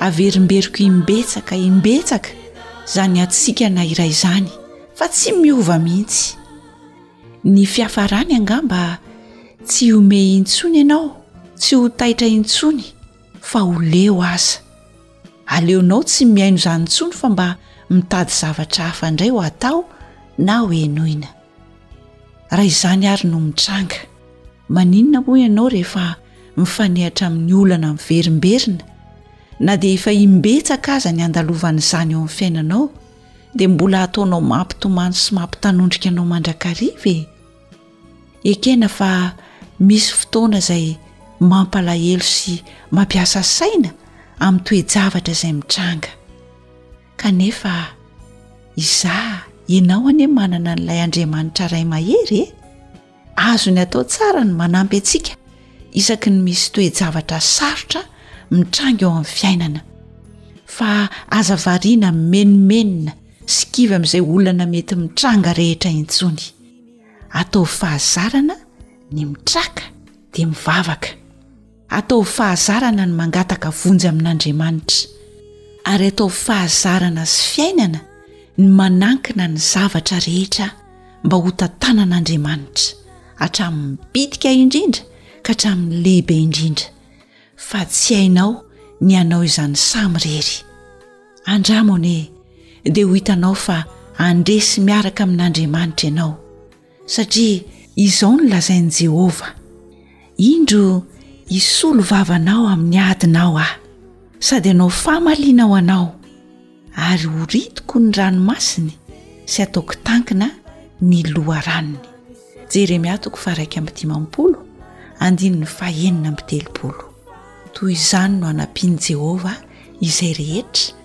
Averimberiko imbetsaka imbetsaka izany hatsikana iray izany fa tsy miova mihitsy. Ny fiafarany angamba tsy hiomehy intsony ianao, tsy ho taitra intsony fa ho leo aza. Aleonao tsy mihaino izany intsony fa mba mitady zavatra hafa indray ho atao na ho henoina. Raha izany ary no mitranga. Maninona moa ianao rehefa mifanehatra amin'ny olana miverimberina, na dia efa imbetsaka aza ny andalovan'izany eo amin'ny fiainanao, dia mbola ataonao mampitomany sy mampitanondrika anao mandrakariva e? Ekena fa misy fotoana izay mampalahelo sy mampiasa saina amin'ny toe-javatra izay mitranga. Kanefa izaho, ianao anie manana an'ilay Andriamanitra Ray mahery e! Azony atao tsara ny manampy antsika isaky ny misy toe-javatra sarotra mitranga eo amin'ny fiainana, fa aza variana mimenomenona sy kivy amin'izay olana mety mitranga rehetra intsony. Ataovy fahazarana ny mitraka dia mivavaka. Ataovy fahazarana ny mangataka vonjy amin'Andriamanitra, ary ataovy fahazarana sy fiainana ny manankina ny zavatra rehetra mba hotantanan'Andriamanitra, hatramin'ny bitika indrindra ka hatramin'ny lehibe indrindra, fa tsy hainao ny hanao izany samirery. Andramo anie dia ho hitanao fa handresy miaraka amin'Andriamanitra ianao, Satria izao no lazain'i Jehovah, Indro hisolo vava anao amin'ny adinao aho, sady hanao famaliana ho anao, ary horitiko ny ranomasiny sy hataoko tankina ny loharanony. Jeremia toko faha-iraika amby dimampolo, andininy fahenina amby telopolo. Toy izany no hanampian'i Jehovah izay rehetra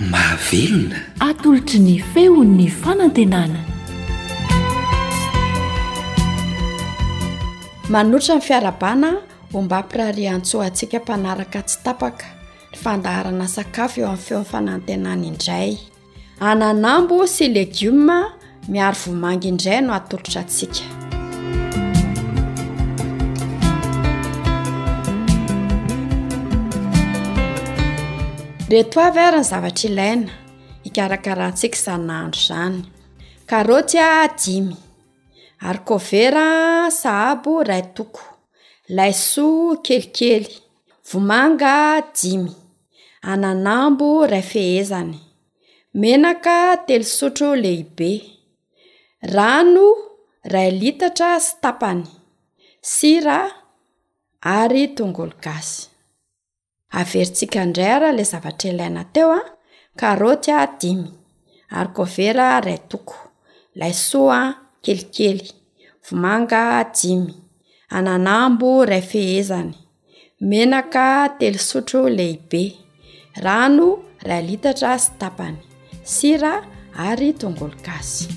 mahavelona. Atolotry ny feon'ny fanantenana. Manotra ny fiarahabana ombam-pirariantsoa antsika mpanaraka tsy tapaka ny fandaharana sakafo eo amin'ny feon'ny fanantenana indray. Ananambo sy legioma. Miaro vomanga indray no atolotra antsika. Reto avy ary ny zavatra ilaina hikarakarantsika izany nahandro izany. Karoty dimy, arikovera sahabo iray toko, laiso kelikely, vomanga dimy, ananambo iray fehezany, Menaka telo sotro lehibe. Rano iray litatra sy tapany. Sira ary tongolo gasy. Averintsika indray ara ilay zavatra ilaina teo a. Karoty a dimy. Arikovera iray toko. Laisoa kelikely. Vomanga dimy. Ananambo iray fehezany. Menaka telo sotro lehibe. Rano iray litatra sy tapany. Sira ary tongolo gasy.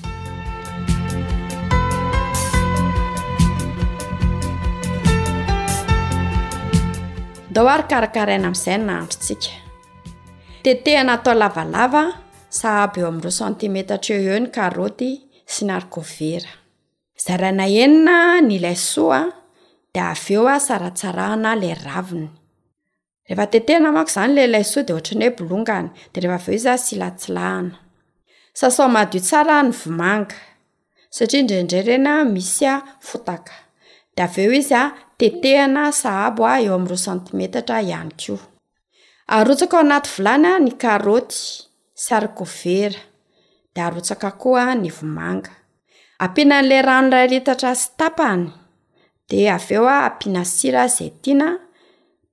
Dao ary karakaraina amin'izay ny nahandrontsika. Tetehana atao lavalava sahabo eo amin'ny roa santimetatra eo eo ny karoty sy ny arikovera. Zaraina enina ny laisoa a, de avy eo a saratsarahana le raviny, rehefa tetehina manko zany le laisoa de ohatry ny hoe bolongany, de rehefa avy eo izy a silantsilahana, sasao madio tsara ny vomanga satria indraindray ireny a misy a fotaka, de avy eo izy a tetehana sahabo a eo amin'ny roa santimetatra ihany koa. Arotsaka ao anaty vilany ny karaoty sy arikovera, de arotsaka koa ny vomanga, ampiana an'ilay rano iray litatra sy tapany, de avy eo ampiana sira izay tiana,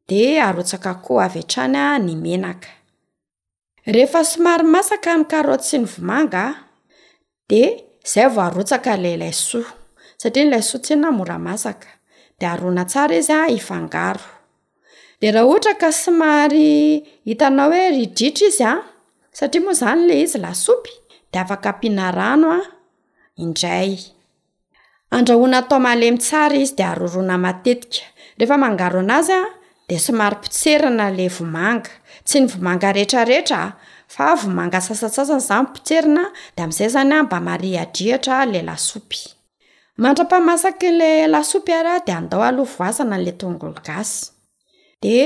de arotsaka koa avy hatrany ny menaka. Rehefa somary masaka ny karaoty sy ny vomanga de zay vao arotsaka le laisoa, satria ny laisoa tsinona mora masaka, de arona tsara izy a hifangaro, de raha ohatra ka somary hitanao hoe ridritra izy a, satria moa zany le izy lasopy de afaka ampiana rano a indray. Andrahoina atao malemy tsara izy dia aroroana matetika. Rehefa mangaro anazy a, dia somary potserina le vomanga. Tsy ny vomanga retraretra a, fa vomanga sasantsasany zany potserina de am'zay zany a mba marihadrihatra le lasopy. Mandra-pahamasaky le lasopy ary a de andao aloha voasana le tongolo gasy. de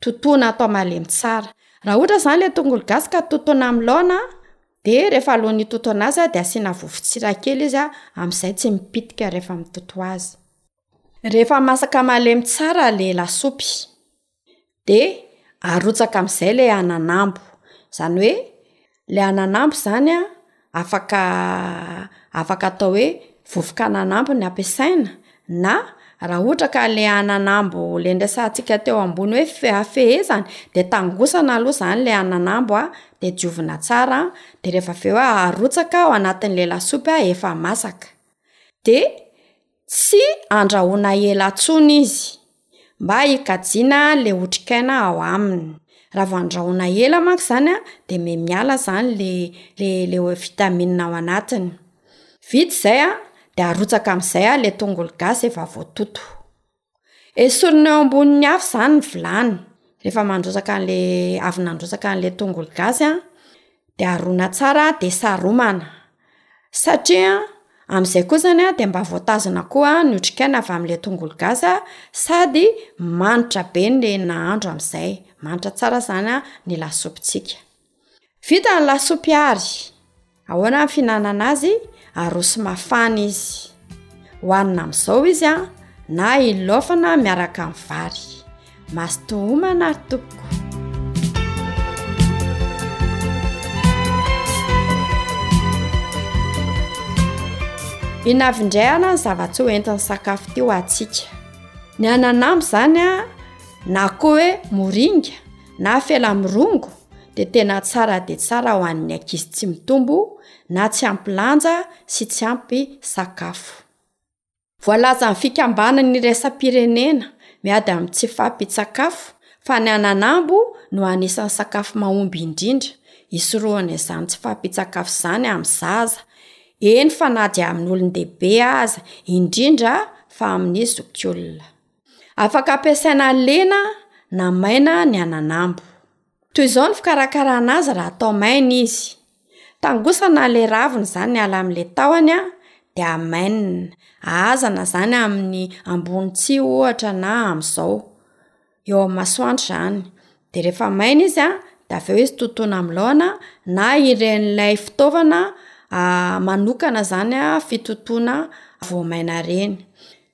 totoina atao malemy tsara raha ohatra zany le tongolo gasy ka totoina amin'ny laona de rehefa alohan'ny hitotoana azy de asiana vovotsira kely izy a amin'izay tsy mipitika rehefa mitoto azy rehefa masaka malemy tsara le lasopy de arotsaka amin'izay le ananambo zany hoe Ilay ananambo izany an, afaka afaka atao hoe vovokananambo no ampiasaina, na raha ohatra ka ilay ananambo, ilay niresahantsika teo ambony hoe fe- fehezany, dia tangosana aloha izany ilay ananambo an, dia diovina tsara an, dia rehefa avy eo arotsaka ao anatin'ilay lasopy efa masaka. Dia Tsy andrahoina ela intsony izy mba hikajiana le otrikaina ao aminy, raha vao andrahoina ela manko zany a de me miala zany le le le hoe vitamine ao anatiny, vita izay a de arotsaka am'zay a le tongolo gasy efa voatoto. Esorina eo ambonin'ny afo izany ny vilany, rehefa mandrotsaka an'le avy nandrotsaka an'le tongolo gasy a, de arona tsara de saromana, satria amin'izay koa zany a de mba voatazona koa ny otrikaina avy amin'le tongolo gasy a, sady manitra be ny nahandro amin'izay, manitra tsara zany ny lasopintsika. Vita ny lasopy ary ahoana ny fihinanana azy aroso mafana izy hohanina amin'izao izy a na ilaofana miaraka amin'ny vary masto homana ary tompoko inavindrayana ny zava-tsy ho entin'ny sakafo teo atsika ny ananambo izany a na koa hoe moringa na fela-mirongo dia tena tsara dia tsara ho an'ny ankizy tsy mitombo na tsy ampy lanja sy tsy ampy sakafo. Voalazan'ny fikambanana iraisam-pirenena miady amin'ny tsy fahampian-tsakafo fa ny ananambo no anisan'ny sakafo mahomby indrindra isorohana izany tsy fahampian-tsakafo izany amin'ny zaza, eny fa na dia amin'ny olon-dehibe aza, indrindra fa amin'ny zokiolona. Afaka ampiasaina lena na maina ny ananambo. Toy izao ny fikarakarana azy raha atao maina izy. Tangosana le raviny zany miala amle tahony a de amainina, ahazana zany aminy ambony tsihy ohatra na amzao, eo am masoandro zany, de refa maina izy a de aveo izy totoina am laona na irenle fitaovana manokana zany fitotoana vao maina reny.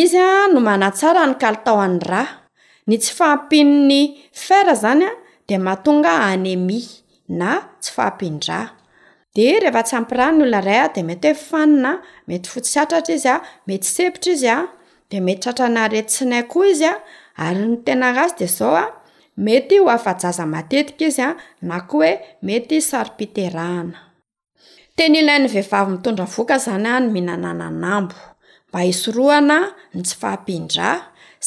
Izy no manatsara ny kalitaon'ny rà. Ny tsy fahampian'ny fer zany de mahatonga anémie na tsy fahampian-drà. De rehefa tsy ampy rà ny olona iray de mety hoe fanina, mety fotsy satratra izy a, mety sempotra izy a, de mety tratrana aretin-tsinay koa izy a, ary ny tena ratsy de zao a, mety ho afa-jaza matetika izy a na koa hoe mety saro-piterahana. Tena ilain'ny vehivavy mitondra vohoka izany ny mihinanana anambo mba hisorohana ny tsy fahampian-drà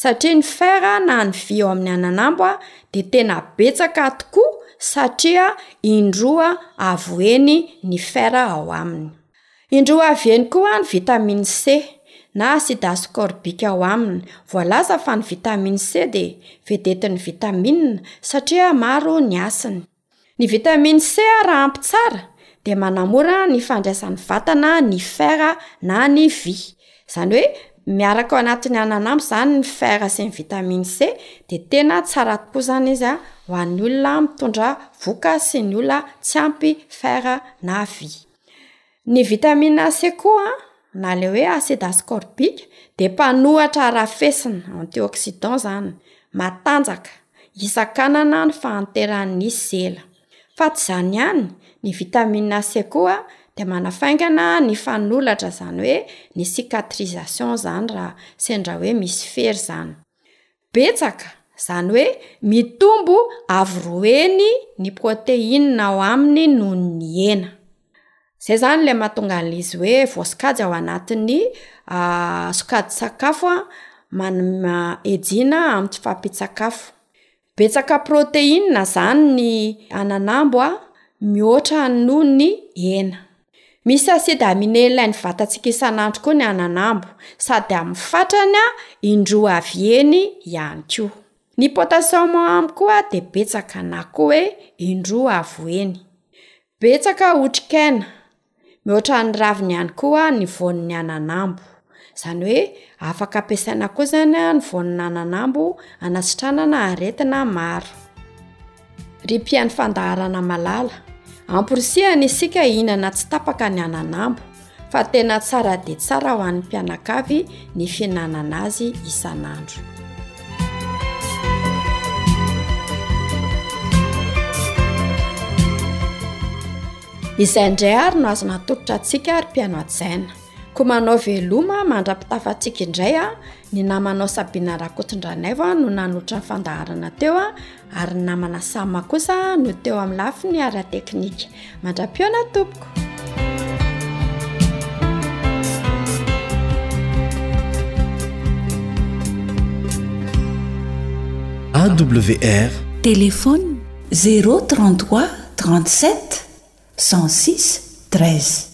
satria ny fer na ny vy ao amin'ny ananambo dia tena betsaka tokoa satria indroa avo heny ny fer ao aminy, indroa avy eny koa ny vitamine C na acide ascorbique ao aminy, voalaza fa ny vitamine C dia vedetin'ny vitamina satria maro ny hasiny. Ny vitamine C raha ampy tsara dia manamora ny fandraisan'ny vatana ny fer na ny vy, izany hoe miaraka ao anatin'ny hanana ampy izany ny fer sy ny vitamine C dia tena tsara tokoa izany izy ho an'ny olona mitondra vohoka sy ny olona tsy ampy fer na vy. Ny vitamine C koa na le hoe acide ascorbique dia mpanohatra arafesina, antioxydant, zany matanjaka hisakanana ny fahanteran'ny sela. Fa tsy izany ihany, ny vitamine C koa dia manafaingana ny fanolatra zany hoe ny cicatrisation zany raha sendra hoe misy fery zany. Betsaka, izany hoe mitombo avo roa heny ny protéine ao aminy noho ny hena. Izay izany ilay mahatonga an'izy hoe voasokajy ao anatin'ny sokajin-tsakafo manome hejina amin'ny tsy fahampian-tsakafo. Betsaka protéine izany ny ananambo mihoatra noho ny hena. Misy acide aminé ilain'ny vatantsika isan'andro koa ny ananambo, sady amin'ny fatrany a, indroa avy eny ihany koa. Ny potassium am koa dia betsaka na koa hoe indroa avo eny. Betsaka otrikaina, mihoatra ny raviny ihany koa ny voan'ny ananambo. Zany hoe afaka ampiasaina koa zany ny voan'ananambo hanasitranana aretina maro. Ry mpihaino fandaharana malala, amporisihana isika hihinana tsy tapaka ny ananambo fa tena tsara dia tsara ho an'ny mpianakavy ny fihinanana azy isan'andro. Izay indray ary no azo natolotra antsika ary mpihaino hajaina. Ko manao veloma mandra-pitafa antsika indray a ny namanao Sabina Rakotondranaivo no nanotra ny fandaharana teo a ary ny namana Sama kosa no teo amin'ny lafiny ara teknika mandra-piona tompoko AWR téléphone 033 37 106 13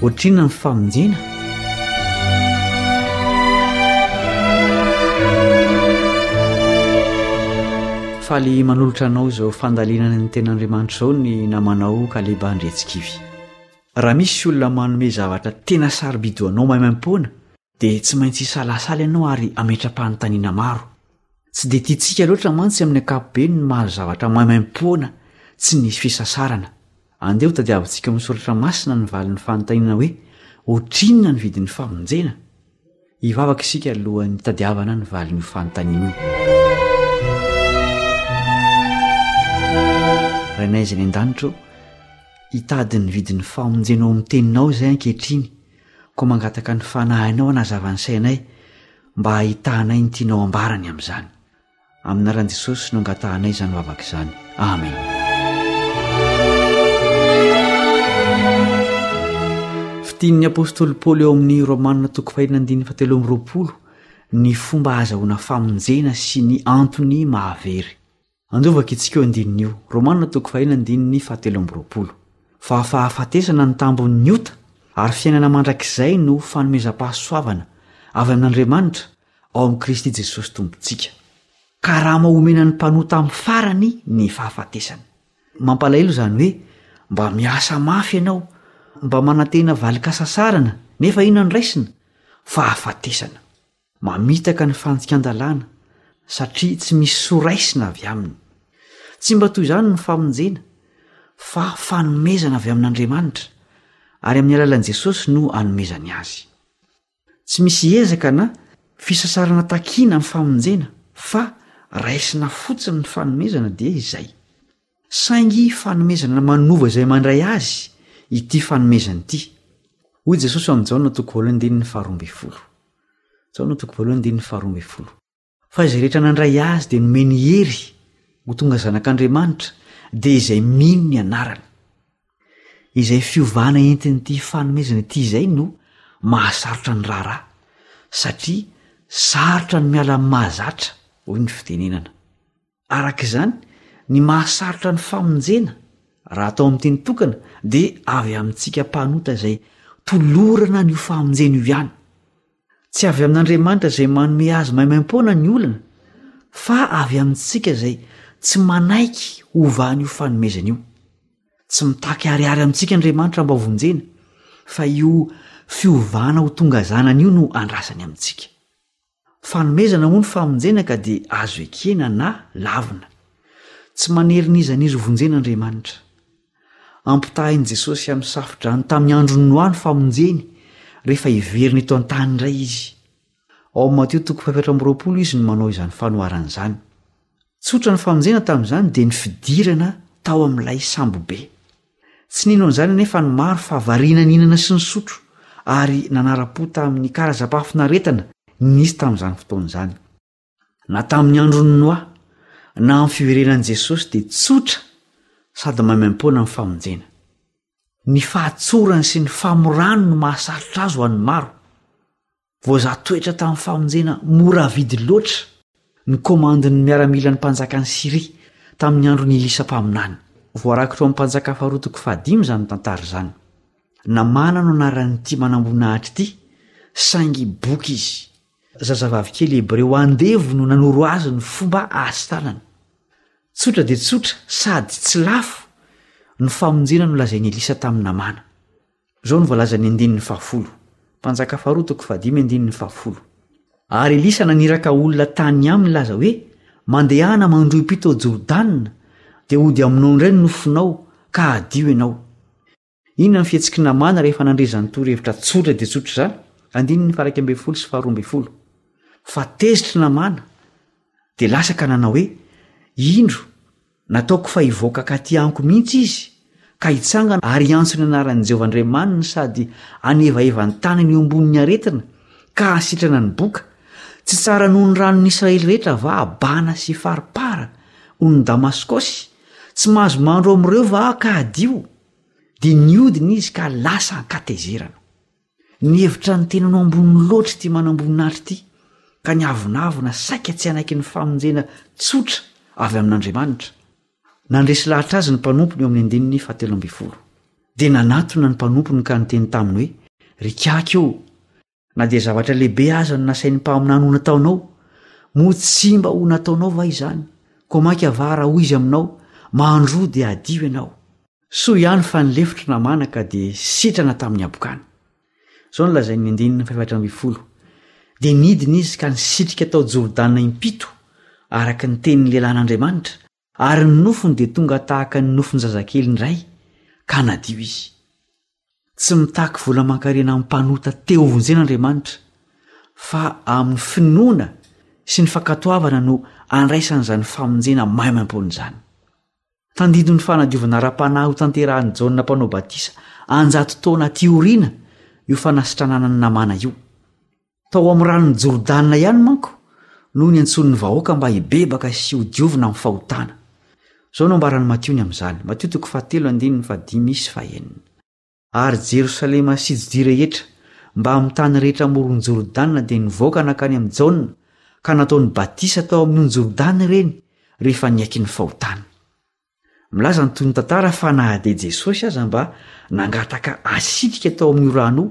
Ohatrinona ny famonjena? Faly manolotra anao izao fandalinana ny ten'Andriamanitra izao ny namanao Kaleba Andriantsikivy. Raha misy olona manome zavatra tena sarobidy ho anao maimaim-poana dia tsy maintsy hisalasala ianao ary hametra-panontaniana maro. Tsy dia tiantsika loatra mantsy amin'ny ankapobeny ny mahazo zavatra maimaimpoana tsy nisy fisasarana. Andeha hotadiavintsika ao amin'ny Soratra Masina ny valin'ny fanontaniana hoe Ohatrinona ny vidin'ny famonjena? Hivavaka isika alohan'ny hitadiavana ny valin'io fanontaniana io. Rainay izay any an-danitra ô, hitady ny vidin'ny famonjena ao amin'ny teninao izay ankehitriny Koa mangataka ny fanahinao hanazava ny sainay mba hahitanay ny tianao ambara ny amin'izany. Amin'ny anaran'i Jesosy no angatahanay izany vavaka izany. Amen. Fitian'ny apostoly Paoly ao amin'ny Romana toko fahina andininy fatelo amin'ny roapolo ny fomba azahoana famonjena sy ny antony mahavery. Andeha ho vakintsika io andininy io. Romana toko fahiny andininy fahatelo amby roapolo. Fa fahafatesana ny tambon'ny ota ary fiainana mandrakizay no fanomezam-pahasoavana avy amin'Andriamanitra ao amin'i Kristy Jesosy Tompontsika. Karama omena ny mpanota amin'ny farany ny fahafatesana. Mampalahelo izany hoe mba miasa mafy ianao, mba manantena valin-kasasarana, nefa inona no raisina? Fahafatesana. Mamitaka ny fandikan-dalàna satria tsy misy soa raisina avy aminy. Tsy mba toy izany ny famonjena, fa fanomezana avy amin'Andriamanitra, ary amin'ny alalan'i Jesosy no anomezany azy. Tsy misy ezaka na fisasarana takiana amin'ny famonjena, fa raisina fotsiny ny fanomezana dia izay. Saingy fanomezana manova izay mandray azy ity fanomezana ity. Hoy Jesosy ao amin'ny Jaona toko voalohany andininy faharoa ambin'ny folo. Jaona toko voalohany andininy faharoa ambin'ny folo. Fa izay rehetra nandray azy dia nomeny hery ho tonga zanak'Andriamanitra, dia izay mino ny anarany. Izay fiovana entin'ity fanomezana ity izay no mahasarotra ny raharaha, satria sarotra ny miala amin'ny mahazatra, hoy ny fitenenana. Araka izany, ny mahasarotra ny famonjena, raha atao amin'ny teny tokana, dia avy amintsika mpanota izay tolorana an'io famonjena io ihany. Tsy avy amin'Andriamanitra izay manome azy maimaim-poana ny olona, fa avy amintsika izay tsy manaiky hova an'io fanomezana io. Tsy mitaky harihary amintsika Andriamanitra mba hovonjena, fa io fiovana ho tonga zanany io no andrasany amintsika. Fanomezana moa ny famonjena ka dia azo ekena na lavina. Tsy manery ny iza n'iza ho vonjena Andriamanitra. Ampitahain'i Jesosy amin'ny safodrano tamin'ny andron'i Noa ny famonjeny rehefa hiverina eto an-tany indray izy. Ao amin'ny Matio toko fahefatra amby roapolo izy no manao izany fanoharana izany. Tsotra ny famonjena tamin'izany dia ny fidirana tao amin'ilay sambobe. Tsy nino an'izany anefa ny maro fa variana nihinana sy nisotro ary nanara-po tamin'ny karazam-pahafinaretana nisy tamin'izany fotoana izany. Na tamin'ny andron'i Noa, na amin'ny fiverenan'i Jesosy dia tsotra sady maimaim-poana ny famonjena. Ny fahatsorany sy ny famorany no mahasaritra azy ho an'ny maro. voazaha toetra tamin'ny famonjena mora vidy loatra ny komandin'ny miaramilan'ny mpanjakan'i Syria tamin'ny andron'i Elisa mpaminany. Voarakitra ao amin'ny Mpanjaka Faharoa toko fahadimy izany tantara izany. Namana no anaran'ity manamboninahitra ity, saingy boky izy. Zazavavikely hebreo andevo no nanoro azy ny fomba ahasitanany. Tsotra dia tsotra sady tsy lafo ny famonjena nolazain'i Elisa tamin'i Namana. Izao no voalazan'ny andininy fahafolo, Mpanjaka faharoa toko fahadimy andininy fahafolo. Ary Elisa naniraka olona tany aminy laza hoe, Mandehana mandrohi-pito ao Jordana, dia hody aminao indray ny nofonao, ka hadio ianao. Inona ny fihetsik'i Namana rehefa nandre izany torohevitra tsotra dia tsotra izany? Andininy faha-iraika ambin'ny folo sy faharoa ambin'ny folo. Fa tezitr'i Namana, dia latsaka nanao hoe, Indro, Nataoko fa hivoaka katỳ amiko mihitsy izy, ka hitsangana ary hiantso ny anaran'i Jehovah Andriamaniny sady hanevaheva ny tanany eo ambonin'ny aretina, ka hahasitrana ny boka. Tsy tsara noho ny ranon'ny Israely rehetra va Abana sy Farpara, hoy ny Damaskosy? Tsy mahazo mandro amin'ireo va aho ka hadio? Dia nihodina izy ka lasa an-katezerana. Nihevitra ny tenany ho ambony loatra ity manamboninahitra ity, ka niavonavona saika tsy hanaiky ny famonjena tsotra avy amin'Andriamanitra. Nandresy lahatra azy ny mpanompony eo amin'ny andininy fahatelo ambin'ny folo. Dia nanatona ny mpanompony ka niteny taminy hoe, Ry kiaky ô, na dia zavatra lehibe aza no nasain'ny mpaminany ho nataonao, moa tsy mba ho nataonao va izany? Koa mainka avara, hoy izy aminao, mandroa dia hadio ianao. Soa ihany fa ny lefitry namana ka dia sitrana tamin'ny habokany. Izao no lazain'ny andininy fahefatra ambin'ny folo, Dia nidina izy ka nisitrika tao Jordana impito, araka ny tenin'ny lehilahin'Andriamanitra, ary ny nofony dia tonga tahaka ny nofon-jazakely indray, ka nadio izy. Tsy mitaky vola aman-karena amin'ny mpanota te hovonjena Andriamanitra, fa amin'ny finoana sy ny fankatoavana no andraisany izany famonjena maimaimpoana izany. Tandindon' ny fanadiovana ara-panahy hotanterahin' i Jaona Mpanao Batisa an-jato taona aty aoriana io fanasitranana an' i Namàna io. Tao amin' ny ranon' i Jordana ihany manko no niantsoan' ny vahoaka mba hibebaka sy hodiovina amin' ny fahotana. Izao no ambaran' i Matio ny amin' izany, Matio toko fahatelo andininy fahadimy sy fahenina. Ary Jerosalema sy Jodia rehetra, mba amin'ny tany rehetra amoron'i Jordana dia nivoaka nankany amin'i Jaona ka nataony batisa tao amin'ny ony Jordana ireny rehefa niaiky ny fahotany. Milaza ny tohin'ny tantara fa na dia Jesosy aza mba nangataka asitrika tao amin'io rano io,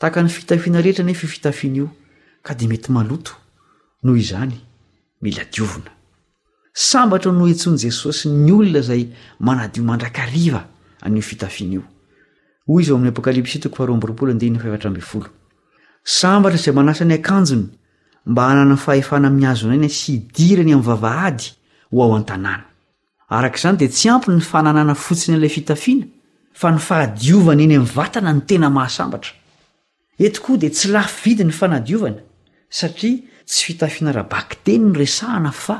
Tahaka ny fitafiana rehetra anefa io fitafiana io ka dia mety maloto, noho izany mila diovina. Sambatra no hentsoin'i Jesosy ny olona izay manadio mandrakariva an'io fitafiana io. Hoy izy ao amin'ny Apokalypsy toko faharoa amby roapolo andininy fahefatra ambin'ny folo. Sambatra izay manasa ny akanjony mba hanana fahefana mihazona aina sy hidirany amin'ny vavahady ho ao an-tanàna. Araka izany dia tsy ampy ny fananana fotsiny an'ilay fitafiana fa ny fahadiovana eny amin'ny vatana no tena mahasambatra. Eto koa dia tsy lafo vidy ny fanadiovana satria tsy fitafiana ara-bakiteny no resahana fa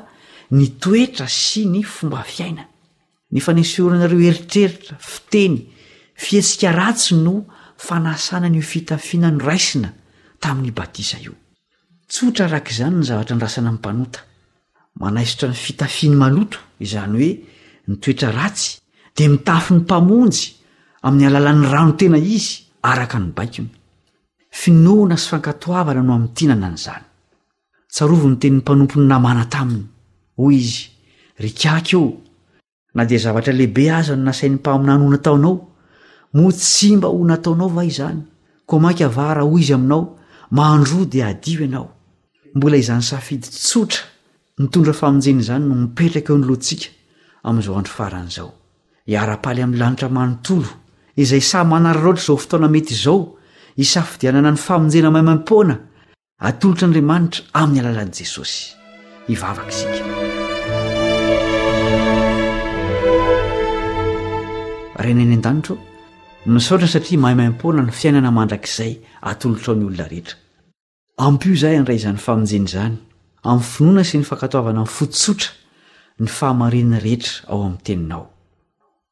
ny toetra sy ny fomba fiainana. Ny fanesorana ireo eritreritra, fiteny, fihetsika ratsy no fanasana an'io fitafiana noraisina tamin'ny batisa io. Tsotra araka izany ny zavatra andrasana amin'ny mpanota. Manaisotra ny fitafiany maloto, izany hoe ny toetra ratsy, dia mitafy ny Mpamonjy amin'ny alalan'ny rano tena izy, araka ny baikony. Finoana sy fankatoavana no amintinana an'izany. Tsarovy ny tenin'ny mpanompony namana taminy. Hoy izy, Rikaky ô! Na dia zavatra lehibe aza no nasain'ny mpaminany ho nataonao, moa tsy mba ho nataonao va izany? Koa mainka va raha hoy izy aminao, mandroa dia adio ianao. Mbola izany safidy tsotra nitondra famonjena izany no mipetraka eo ny lohantsika amin'izao andro farany izao. Hiara-paly amin'ny lanitra manontolo, izay sahy manararaotra izao fotoana mety izao, hisafidianana ny famonjena maimaim-poana Atolotra Andriamanitra amin'ny alalan'i Jesosy. Hivavaka isika. Renay any an-danitra ô, misaotra satria maimaim-poana ny fiainana mandrakizay atolotrao ny olona rehetra. Ampio izahay handray izany famonjena izany amin'ny finoana sy ny fankatoavana amin'ny fo tsotra ny fahamarinana rehetra ao amin'ny teninao.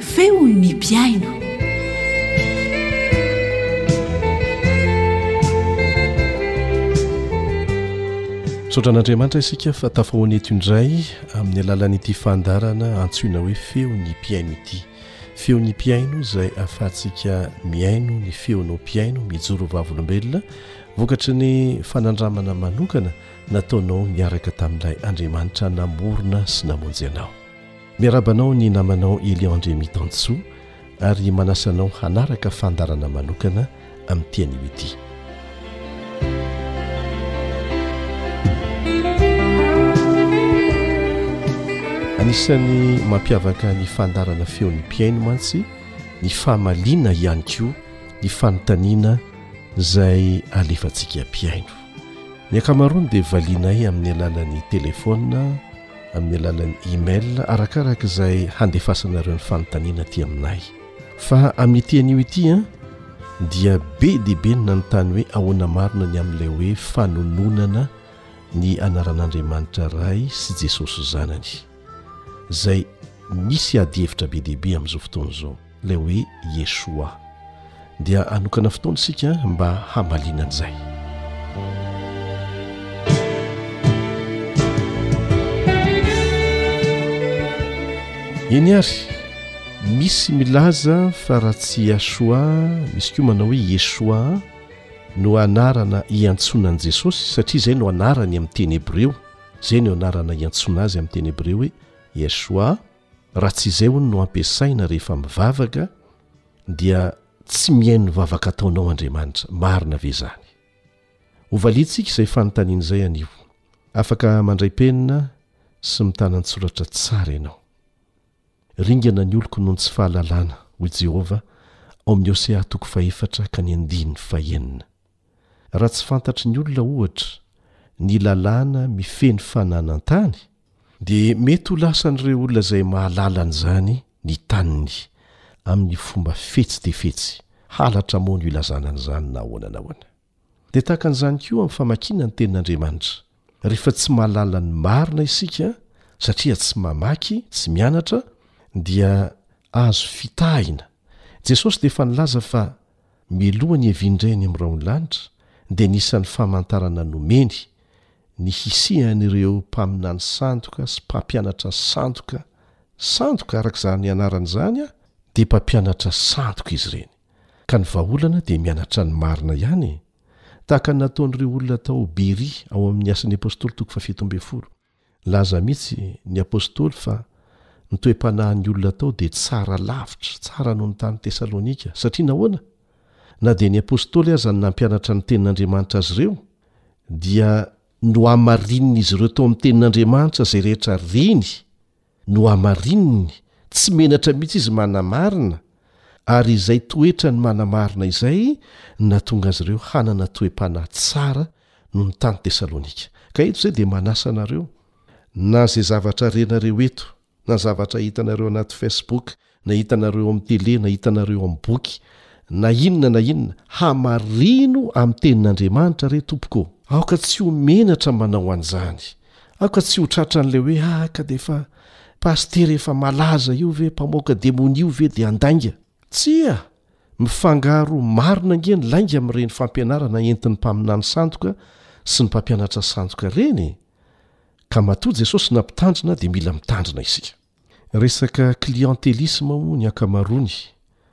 Feon'ny mpihaino. Misaotra an'Andriamanitra isika fa tafahoana eto indray amin'ny alalan'ity fandarana antsoina hoe feon'ny mpihaino ity. Feon'ny mpihaino izay ahafahantsika mihaino ny feonao mpihaino mijoro vavolombelona vokatry ny fanandramana manokana nataonao niaraka tamin'ilay Andriamanitra namorona sy namonjy anao. Miarahaba anao ny namanao Elion Andriamitansoa ary manasa anao hanaraka fandaharana manokana amin'ity anio ity. Anisan'ny mampiavaka ny fandarana feon'ny mpihaino mantsy ny fahamaliana ihany koa ny fanontaniana izay alefantsika mpihaino. Ny ankamaroany dia valianay amin'ny alalan'ny telefaonina amin'ny alalan'ny email arakaraka izay handefasanareo ny fanontaniana aty aminay fa amin'ity anio ity a dia be dia be ny nanontany hoe ahoana marina ny amin'ilay hoe fanononana ny anaran'andriamanitra ray sy jesosy zanany izay misy adihevitra be dia be amin'izao fotoana izao ilay hoe Yeshua, dia hanokana fotoana isika mba hamaliana an'izay. Eny ary, misy milaza fa raha tsy Yahshua, misy koa manao hoe Yeshua no anarana iantsoana an'i Jesosy satria izay no anarany amin'ny teny hebreo, izay no anarana iantsoana azy amin'ny teny hebreo hoe Yeshua. Raha tsy izay hono no ampiasaina rehefa mivavaka dia tsy mihaino ny vavaka ataonao Andriamanitra, marina ve izany? Hovaliantsika izay fanontaniana izay anio. Afaka mandray penina sy mitana an-tsoratra tsara ianao. Ringana ny oloko noho ny tsy fahalalana, hoy Jehovah ao amin'ny Hosea toko fahefatra ka ny andininy fahenina. Raha tsy fantatry ny olona, ohatra, ny lalàna mifehy ny fananan-tany, dia mety ho lasan'ireo olona izay mahalala an'izany ny taniny amin'ny fomba fetsy dia fetsy, halatra moa no ilazana an'izany na ahoana na ahoana. Dia tahaka an'izany koa amin'ny famakiana ny Tenin'Andriamanitra. Rehefa tsy mahalala ny marina isika, satria tsy mamaky, tsy mianatra, dia azo fitahina. Jesosy dia efa nilaza fa. miloha ny heviindray any amin'ny rahonlanitra dia anisan'ny famantarana nomeny ny hisian'ireo mpaminany sandoka sy mpampianatra sandoka sandoka araka izany anarany izany a dia mpampianatra sandoka izy ireny ka ny vahaolana dia mianatra ny marina ihany e tahaka ny nataon'ireo olona tao Beria ao amin'ny asan'ny apostoly toko fahafito ambin'ny folo Nilaza mihitsy ny apostoly fa ny toe-panahin'ny olona tao dia tsara lavitra, tsara noho ny tany Tesalonika. Satria nahoana? Na dia ny apostoly aza no nampianatra ny Tenin'Andriamanitra azy ireo, dia nohamarinin'izy ireo tao amin'ny Tenin'Andriamanitra izay rehetra reny. Nohamarininy, tsy menatra mihitsy izy manamarina, ary izay toetrany manamarina izay no nahatonga azy ireo hanana toe-panahy tsara noho ny tany Tesalonika. Ka eto izay dia manasa anareo, na izay zavatra renareo eto, na zavatra hitanareo anaty Facebook, na hitanareo amin'ny tele na hitanareo amin'ny boky na inona na inona, hamarino amin'ny tenin'Andriamanitra re tompoko ô! Aoka tsy ho menatra manao an'izany, aoka tsy ho tratran'ilay hoe ah ka dia efa pasitera efa malaza io ve, mpamoaka demonia io ve dia handainga. Tsia! Mifangaro marina ange ny lainga amin'ireny fampianarana entin'ny mpaminany sandoka sy ny mpampianatra sandoka ireny e! Ka matoa Jesosy nampitandrina dia mila mitandrina isika. Resaka clientelisme hoy ny ankamaroany,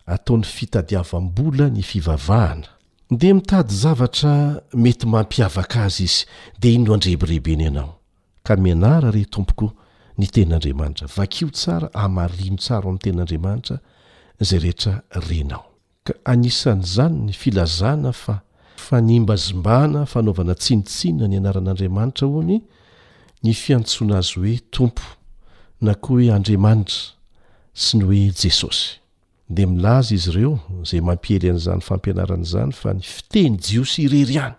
ataony fitadiavam-bola ny fivavahana. Ndeha mitady zavatra mety mampiavaka azy izy dia iny no andrebirebeny anao. Ka mianara re tompoko ny tenin'Andriamanitra, vakio tsara, hamarino tsara ao amin'ny tenin'Andriamanitra izay rehetra renao. ka anisan'izany ny filazana fa fanimbazimbana fanaovana tsinontsinona ny anaran'Andriamanitra hono ny fiantsoana azy hoe Tompo na koa hoe Andriamanitra sy ny hoe Jesosy. Dia milaza izy ireo, izay mampiely an'izany fampianarana izany, fa ny fiteny jiosy irery ihany,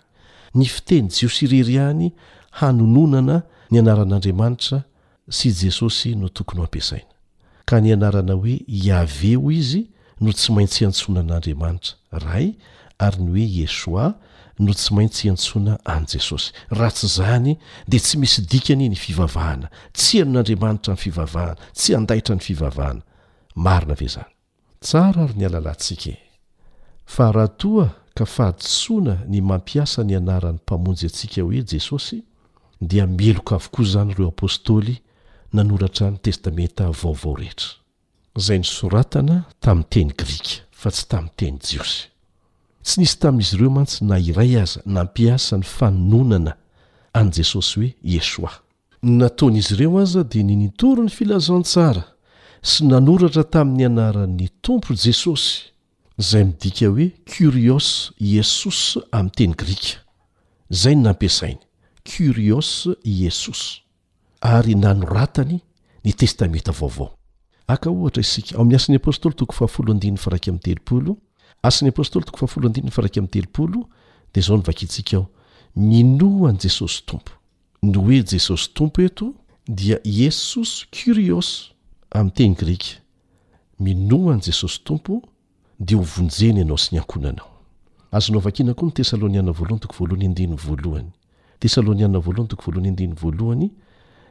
ny fiteny jiosy irery ihany hanononana ny anaran'Andriamanitra sy Jesosy no tokony ho ampiasaina. Ka ny anarana hoe Iaveh hoy izy no tsy maintsy iantsoana an'Andriamanitra, Ray, ary ny hoe Ieshoà no tsy maintsy iantsoana an'i Jesosy. Raha tsy izany, dia tsy misy dikany ny fivavahana. Tsy henon'Andriamanitra ny fivavahana, tsy handaitra ny fivavahana. Marina ve izany? Tsara ary ny alalantsika e! Fa raha toa ka fahadisoana ny mampiasa ny anaran'ny Mpamonjy antsika hoe Jesosy, dia meloka avokoa izany ireo Apôstôly nanoratra ny Testamenta Vaovao rehetra. Izay nosoratana tamin'ny teny grika, fa tsy tamin'ny teny jiosy. Tsy nisy tamin'izy ireo mantsy na iray aza nampiasa ny fanononana an'i Jesosy hoe Yeshua. Ny nataon'izy ireo aza dia ny nitory ny filazantsara sy nanoratra tamin'ny anaran'ny Tompo Jesosy, izay midika hoe Kyrios Iesos amin'ny teny grika. Izay no nampiasainy, Kyrios Iesos, ary nanoratany ny Testamenta Vaovao. Haka ohatra isika, ao amin'ny Asan'ny Apostoly toko fahafolo andininy faha iraika amby telopolo, Asan'ny Apostoly toko fahafolo andininy faha iraika amby telopolo, dia izao no vakintsika ao, Minoa an'i Jesosy Tompo. Ny hoe Jesosy Tompo eto dia Iesous Kyrios amin'ny teny grika. Minoa an'i Jesosy Tompo dia hovonjena ianao sy ny ankohonanao. Azonao vakiana koa ny Tesaloniana Voalohany toko voalohany andininy voalohany, Tesaloniana Voalohany toko voalohany andininy voalohany,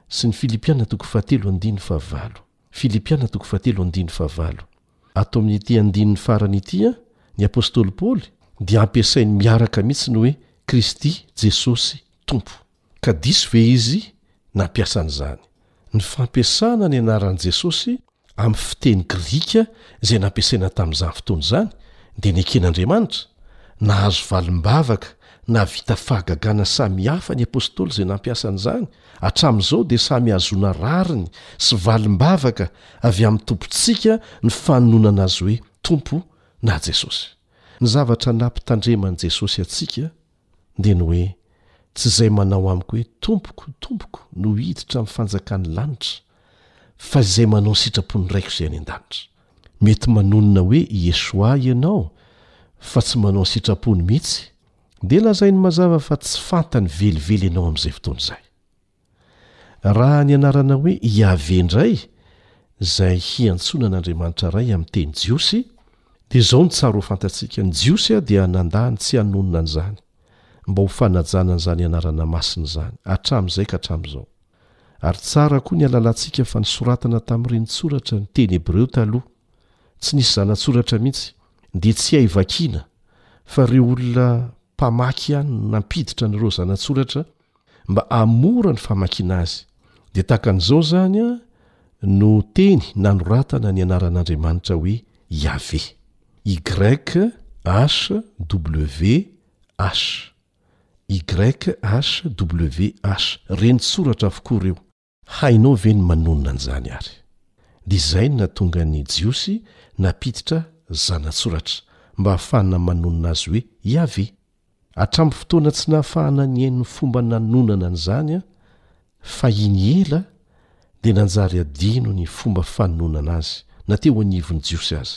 sy ny Filipiana toko fahatelo andininy fahavalo, Filipiana toko fahatelo andininy fahavalo. Ato amin'ity andininy farany ity ny apostoly Paoly dia ampiasainy miaraka mihitsy ny hoe Kristy, Jesosy, Tompo. Ka diso ve izy nampiasa an'izany? Ny fampiasana ny anaran'i Jesosy amin'ny fiteny grika izay nampiasaina tamin'izany fotoana izany dia neken'Andriamanitra? Nahazo valim-bavaka nahavita fahagagana samihafa ny apostoly izay nampiasa an'izany, hatramin'izao dia samy ahazoana rariny sy valim-bavaka avy amin'ny Tompontsika ny fanononana Azy hoe Tompo na Jesosy. Ny zavatra nampitandreman'i Jesosy antsika dia ny hoe tsy izay manao amiko hoe tompoko tompoko no hiditra amin'ny fanjakan'ny lanitra fa izay manao ny sitrapon'ny raiko izay any an-danitra. Mety manonona hoe i Yeshua ianao fa tsy manao ny sitrapony mihitsy dia lazainy mazava fa tsy fantany velively ianao amin'izay fotoana izay. Raha ny anarana hoe Iaveh indray, izay hiantsoana an'Andriamanitra Ray amin'ny teny jiosy, dia izao no tsara ho fantatsika, ny Jiosy dia nandà ny tsy hanonona an'izany, mba ho fanajana an'izany anarana masina izany, hatramin'izay ka hatramin'izao. Ary tsara koa ny halalantsika fa nosoratana tamin'ny renitsoratra ny teny hebreo taloha, tsy nisy zanatsoratra mihitsy, dia tsy hay vakiana, fa ireo olona mpamaky ihany no nampiditra an'ireo zanatsoratra, Mba hahamora ny famakiana azy, dia tahaka an'izao izany no teny nanoratana ny anaran'Andriamanitra hoe Iaveh. YHWH. YHWH. Reni-tsoratra avokoa ireo. Hainao ve ny manonona an'izany ary? Dia izay no nahatonga ny Jiosy nampiditra zanatsoratra mba hahafahana manonona azy hoe Iaveh. Hatramin'ny fotoana tsy nahafahana nihaino ny fomba nanonana an'izany fahiny ela, dia nanjary adino ny fomba fanononana azy, na teo anivon'ny Jiosy aza.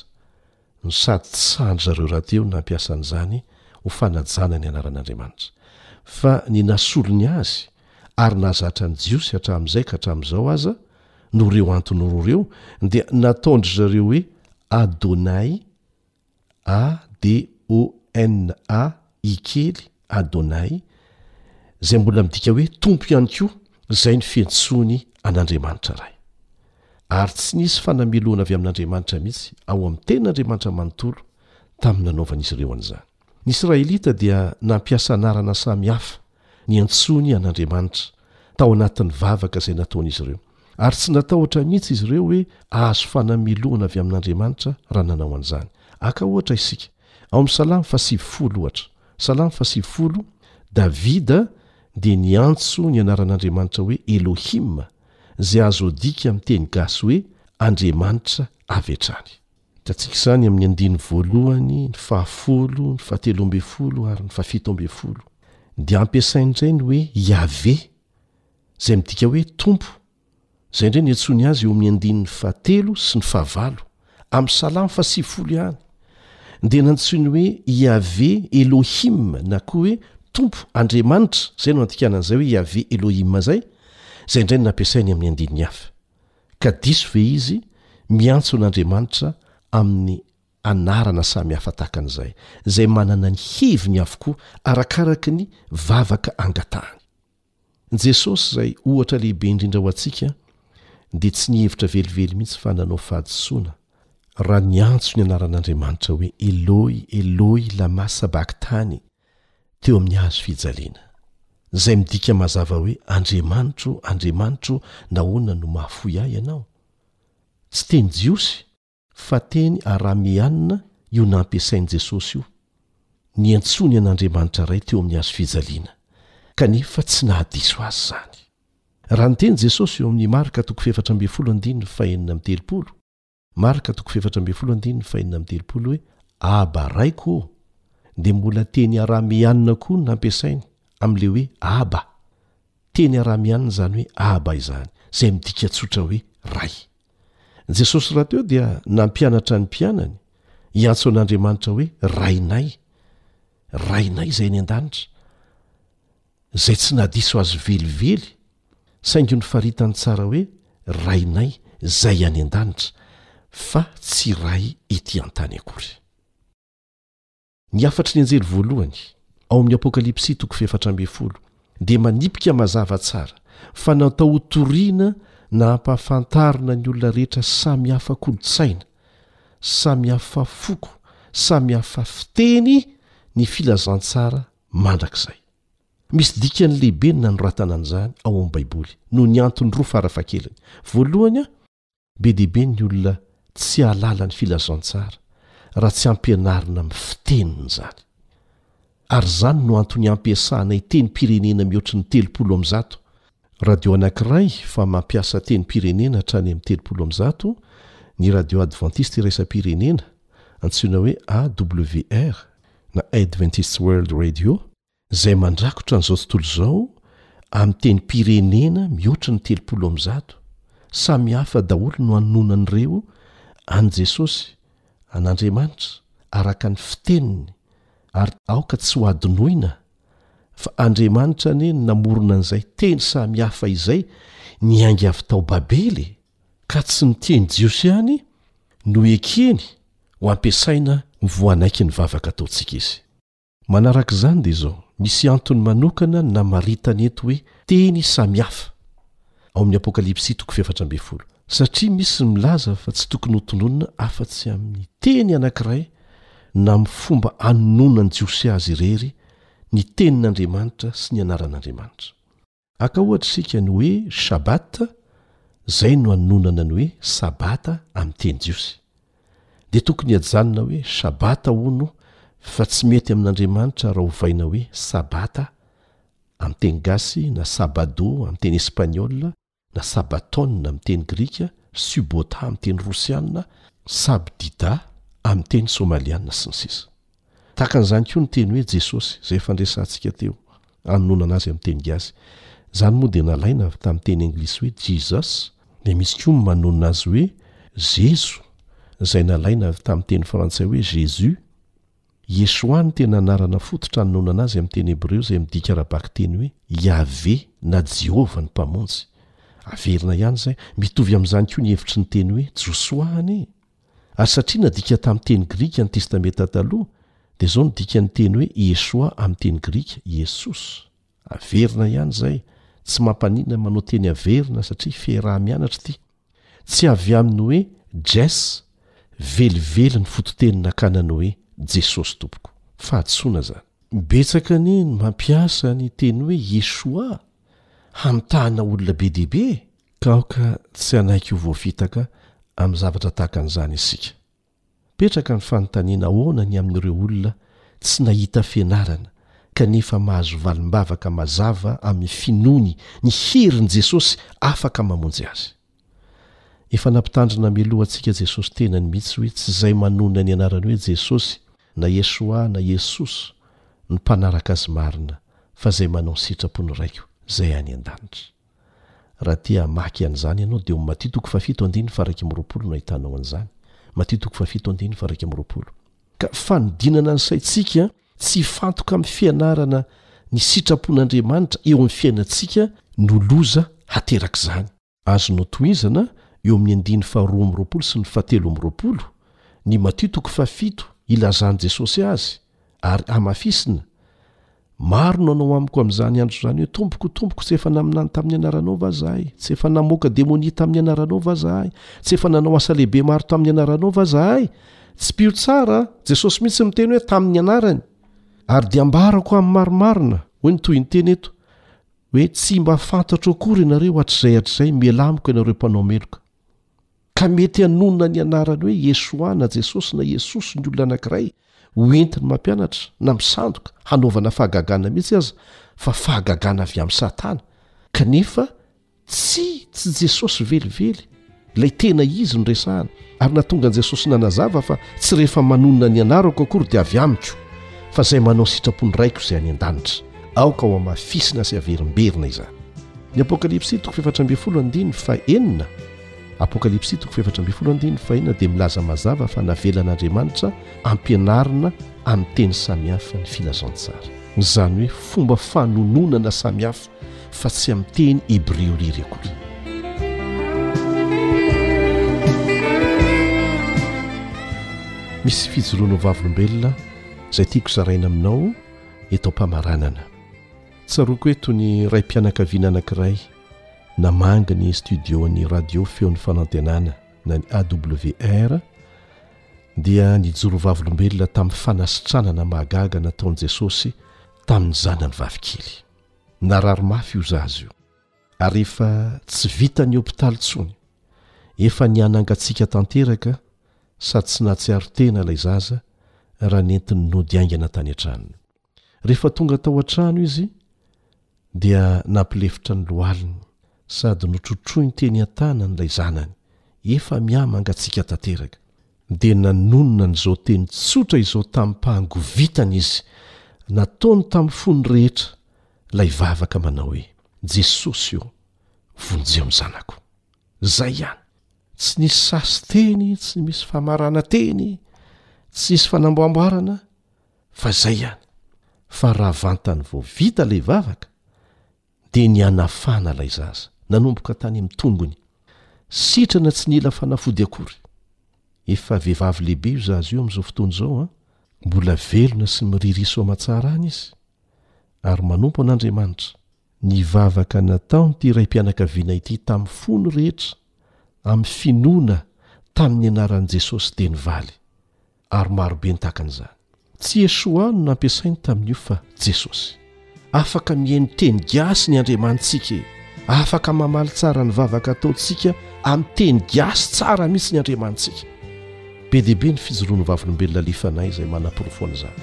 no sady tsy sahan-dry zareo rahateo ny nampiasa an'izany ho fanajana ny anaran'Andriamanitra, fa ny nasolo ny azy ary nahazatra ny Jiosy hatramin'izay ka hatramin'izao aza, noho ireo antony roa ireo, dia nataon-dry zareo hoe Adonai, A-D-O-N-A-I kely, Adonai, izay mbola midika hoe Tompo ihany koa, izay ny fiantsoany an'Andriamanitra Ray. Ary tsy nisy fanamelohana avy amin'Andriamanitra mihitsy ao amin'ny tenin'Andriamanitra manontolo tamin'ny nanaovan'izy ireo an'izany. Ny Israelita dia nampiasa anarana samy hafa niantsoany an'Andriamanitra tao anatin'ny vavaka izay nataon'izy ireo, ary tsy natahotra mihitsy izy ireo hoe hahazo fanamelohana avy amin'Andriamanitra raha nanao an'izany. Haka ohatra isika. Ao amin'ny Salamo fahasivifolo, ohatra, Salamo fahasivifolo, Davida dia niantso ny anaran'Andriamanitra hoe Elohim, izay azo adika amin'ny teny gasy hoe Andriamanitra avy hatrany. Hitantsika izany amin'ny andininy voalohany, ny fahafolo, ny fahatelo ambin'ny folo ary ny fahafito ambin'ny folo. Dia ampiasaina indray ny hoe Iaveh, izay midika hoe Tompo izay indray niantsoany azy eo amin'ny andininy fahatelo sy ny fahavalo amin'ny salamo fahasivifolo ihany dia nantsoiny hoe iave elohim na koa hoe tompo andriamanitra izay no antikana an'izay hoe iave elohim zay izay indray no nampiasainy amin'ny andininy hafa ka diso ve izy miantso an'andriamanitra amin'ny anarana samy hafa tahaka an'izay izay manana ny heviny avokoa arakaraka ny vavaka angatahany Jesosy, izay ohatra lehibe indrindra ho antsika, dia tsy nihevitra velively mihitsy fa nanao fahadisoana, raha niantso ny anaran'Andriamanitra hoe Eloi, Eloi, lama sabakthani, teo amin'ny hazo fijaliana. Izay midika mazava hoe Andriamanitro, Andriamanitro, nahoana no mahafoy ahy Ianao? Tsy teny jiosy. fa teny arameanina io nampiasain'i Jesosy io, niantsoany an'Andriamanitra Ray teo amin'ny hazo fijaliana, kanefa tsy nahadiso azy izany. Raha niteny Jesosy eo amin'ny Marka toko fahefatra ambin'ny folo andininy fahenina amby telopolo, Marka toko fahefatra ambin'ny folo andininy fahenina amby telopolo, hoe Aba, Raiko ô, dia mbola teny arameanina koa no nampiasainy, amin'ilay hoe Aba. Teny arameanina izany hoe Aba izany, izay midika tsotra hoe Ray. Jesosy rahateo dia nampianatra ny mpianany hiantso an'Andriamanitra hoe Rainay, Rainay izay any an-danitra, izay tsy nahadiso azy velively saingy nofaritany tsara hoe Rainay izay any an-danitra fa tsy Ray ety an-tany akory. Ny hafatry ny anjely voalohany, ao amin'ny Apokalypsy toko fahefatra ambin'ny folo, dia manipika mazava tsara fa natao hotoriana na hampahafantarina ny olona rehetra samy hafa kolontsaina, samy hafa foko, samy hafa fiteny ny filazantsara mandrakizay. Misy dikany lehibe ny nanoratana an'izany ao amin'ny Baiboly, noho ny antony roa farafahakeliny. Voalohany, Be dia be ny olona tsy hahalala ny filazantsara raha tsy ampianarina amin'ny fiteniny izany. Ary izany no antony ampiasanay tenim-pirenena mihoatry ny telopolo amin'ny zato, radio anankiray fa mampiasa tenim-pirenena hatrany amin'ny telopolo amin'ny zato, ny Radio Advantista Iraisam-pirenena, antsoina hoe AWR na Adventists World Radio, izay mandrakotra an'izao tontolo izao amin'ny tenim-pirenena mihoatra ny telopolo amby zato, samy hafa daholo no anononan'ireo an'i Jesosy, an'Andriamanitra, araka ny fiteniny, ary aoka tsy hohadinoina fa Andriamanitra anie no namorona an'izay teny samy hafa izay niainga avy tao Babely e! Ka tsy ny teny jiosy ihany no ekeny ho ampiasaina ho voanaiky ny vavaka ataontsika izy. Manaraka izany dia izao, misy antony manokana namaritana eto hoe teny samihafa, ao amin'ny Apokalypsy toko fahefatra ambin'ny folo, satria misy ny milaza fa tsy tokony hotononina afa-tsy amin'ny teny anankiray na amin'ny fomba anononan'ny Jiosy azy irery ny tenin'Andriamanitra sy ny anaran'Andriamanitra. Aka ohatra isika ny hoe Shabbat, izay no anononana ny hoe Sabata amin'ny teny jiosy. Dia tokony hajanona hoe Shabbat hono fa tsy mety amin'Andriamanitra raha ovaina hoe Sabata amin'ny teny gasy na Sabado amin'ny teny espaniola na Sabaton amin'ny teny grika, Subota amin'ny teny rosiana, Sabdida amin'ny teny somaliana, sy ny sisa. Tahaka an'izany koa ny teny hoe Jesosy, izay efa niresahantsika teo, anononana azy amin'ny teny gasy. Izany moa dia nalaina avy tamin'ny teny anglisy hoe Jesus, dia misy koa ny manonona azy hoe Zezo, izay nalaina avy tamin'ny teny frantsay hoe Jésus. Yeshua no tena anarana fototra anononana azy amin'ny teny hebreo izay midika ara-bakiteny hoe Iaveh na Jehovah ny Mpamonjy. Averina ihany izay, mitovy amin'izany koa ny hevitry ny teny hoe Josoa anie e! Ary satria nadika tamin'ny teny grika ny Testamenta Taloha, dia izao no dikan'ny teny hoe Ieshoà amin'ny teny grika, Iesos. Averina ihany izay, tsy mampaninona ny manao teny averina satria fiaraha-mianatra ity. Tsy avy amin'ny hoe Jess, velively ny fototeny nakana ny hoe Jesosy Tompoko. Fahadisoana izany. Betsaka anie ny mampiasa ny teny hoe Ieshoà hamitahana olona be dia be e! Ka aoka tsy hanaiky ho voafitaka amin'ny zavatra tahaka an'izany isika. Petraka ny fanontaniana ahoana ny amin'ireo olona tsy nahita fianarana kanefa mahazo valim-bavaka mazava amin'ny finoany ny herin'i Jesosy afaka mamonjy azy. Efa nampitandrina mialoha antsika Jesosy tenany mihitsy hoe tsy izay manonona ny anarany hoe Jesosy na Yeshua na Yesus no mpanaraka Azy marina fa izay manao ny sitrapon'ny Raiko izay any an-danitra. Raha te hamaky an'izany ianao dia ao Matia toko fahafito andininy faharaika amby roapolo no ahitanao an'izany. Matia toko fahafito andininy faharaika amby roapolo. Ka fanodinana ny saintsika tsy hifantoka amin'ny fianarana ny sitrapon'Andriamanitra eo amin'ny fiainantsika no loza haterak'izany. Azonao tohizana eo amin'ny andininy faharoa amby roapolo sy ny fahatelo amby roapolo ny Matia toko fahafito ilazan'i Jesosy azy ary hamafisina Maro no hanao amiko amin'izany andro izany hoe, Tompoko, Tompoko, tsy efa naminany tamin'ny anaranao va izahay? Tsy efa namoaka demonia tamin'ny anaranao va izahay? Tsy efa nanao asa lehibe maro tamin'ny anaranao va izahay? Tsipio tsara, Jesosy mihitsy no miteny hoe, Tamin'ny anarany. Ary dia ambarako amin'ny marimarina, hoy ny tohinteny eto, hoe tsy mba fantatro akory ianareo hatrizay hatrizay, miela amiko ianareo mpanao meloka. Ka mety hanonona ny anarany hoe Iesoà na Jesosy na Iesosy ny olona anankiray ho entiny mampianatra na misandoka hanaovana fahagagana mihitsy aza fa fahagagana avy amin'i Satana kanefa tsy tsy Jesosy velively ilay tena izy no resahana ary nahatonga an'i Jesosy nanazava fa tsy rehefa manonona ny anarako akory dia avy amiko fa izay manao ny sitrapon'ny Raiko izay any an-danitra. Aoka ho hamafisina sy haverimberina izany. Ny Apokalypsy toko fahefatra ambin'ny folo andininy fahenina Apokalypsy toko fahefatra ambin'ny folo andininy fahina dia milaza mazava fa navelan'Andriamanitra ampianarina amin'ny teny samihafa ny filazantsara. Izany hoe fomba fanononana samihafa fa tsy amin'ny teny hebreo irery akory. Misy fijoroana ho vavolombelona izay tiako zaraina aminao eto am-pamaranana. Tsaroako eto ny raim-pianakaviana anankiray. Namangy ny studio-n'ny Radio Feon'ny Fanantenana na ny AWR dia nijoro vavolombelona tamin'ny fanasitranana mahagaga nataon'i Jesosy tamin'ny zanany vavikely. Narary mafy io zaza io ary efa tsy vitan'ny hopitaly intsony. Efa nihanangatsiaka tanteraka sady tsy nahatsiaro tena ilay zaza raha nentin'ny nody haingana tany an-tranony. Rehefa tonga tao an-trano izy, dia nampilefitra ny lohaliny sady notrotroiny teny an-tanany ilay zanany, efa miha-mangatsiaka tanteraka. Dia nanonona an'izao teny tsotra izao tamim-pahangovitana izy, nataony tamin'ny fony rehetra, ilay vavaka manao hoe, Jesosy ô, vonjeo ny zanako. Izay ihany. Tsy nisy sasiteny, tsy misy famarananteny, tsy nisy fanamboamboarana, fa izay ihany fa raha vantany vao vita ilay vavaka dia ny hanafana ilay zaza nanomboka tany amin'ny tongony sitrana tsy nila fanafody akory efa vehivavy lehibe io zaza io amin'izao fotoana izao an mbola velona sy miriry soa aman-tsara any izy ary manompo an'andriamanitra ny vavaka nataony ity raim-pianakaviana ity tamin'ny fony rehetra amin'ny finoana tamin'ny anaran'i jesosy teny valy ary marobe ny tahaka an'izany. Tsy Yeshua no nampiasainy tamin'io fa Jesosy. Afaka mihaino teny gasy ny Andriamanitsika e! Afaka mamaly tsara ny vavaka ataontsika amin'ny teny gasy tsara mihitsy ny Andriamanitsika. Be dia be ny fijoroan'ny Vavolombelona Lifana izay manaporofo an'izany.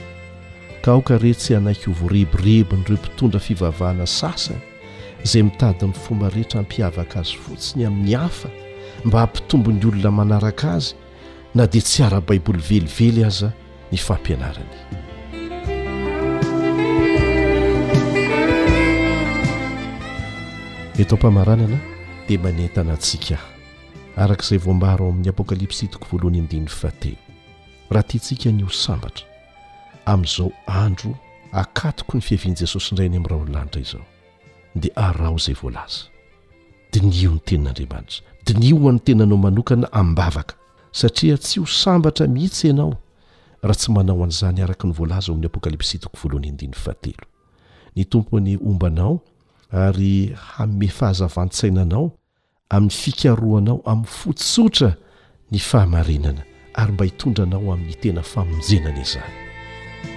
Ka aoka re tsy hanaiky ho vorebirebin'ireo mpitondra fivavahana sasany izay mitady ny fomba rehetra hampiavaka azy fotsiny amin'ny hafa mba hampitombo ny olona manaraka azy na dia tsy ara-baiboly velively aza ny fampianarany. Eto am-pamaranana dia manentana antsika araka izay voambara ao amin'ny apokalypsy toko voalohany andininy fahatelo raha tiantsika ny ho sambatra amin'izao andro akatoko ny fiavian'i Jesosy indray any amin'ny raholanitra izao. dia araho izay voalaza. Diniho ny Tenin'Andriamanitra. Diniho ho an'ny tenanao manokana amim-bavaka, satria tsy ho sambatra mihitsy ianao raha tsy manao an'izany araka ny voalaza ao amin'ny Apokalypsy toko voalohany andininy fahatelo. Ny Tompo hane homba anao ary hanome fahazavan-tsaina anao amin'ny fikarohanao amin'ny fo tsotra ny fahamarinana ary mba hitondra anao amin'ny tena famonjena anie izany.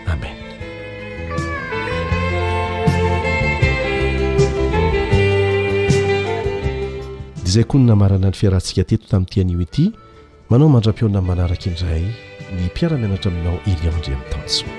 Amen. Dia izay koa ny namarana ny fiarahantsika teto tamin'ity anio ity. Manao mandra-pihaonana manaraka indray ny mpiara-mianatra aminao Elion Andriamitansoa.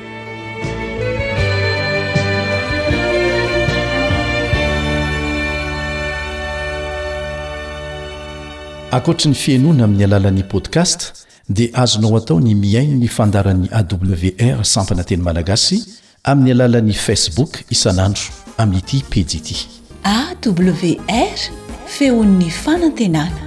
Ankoatry ny fihenoana amin'ny alalan'ny podcast dia azonao atao ny mihaino ny fandaharan'ny AWR sampana teny malagasy Amin'ny alalan'ny Facebook isan'andro amin'ity pejy ity. AWR, Feon'ny Fanantenana.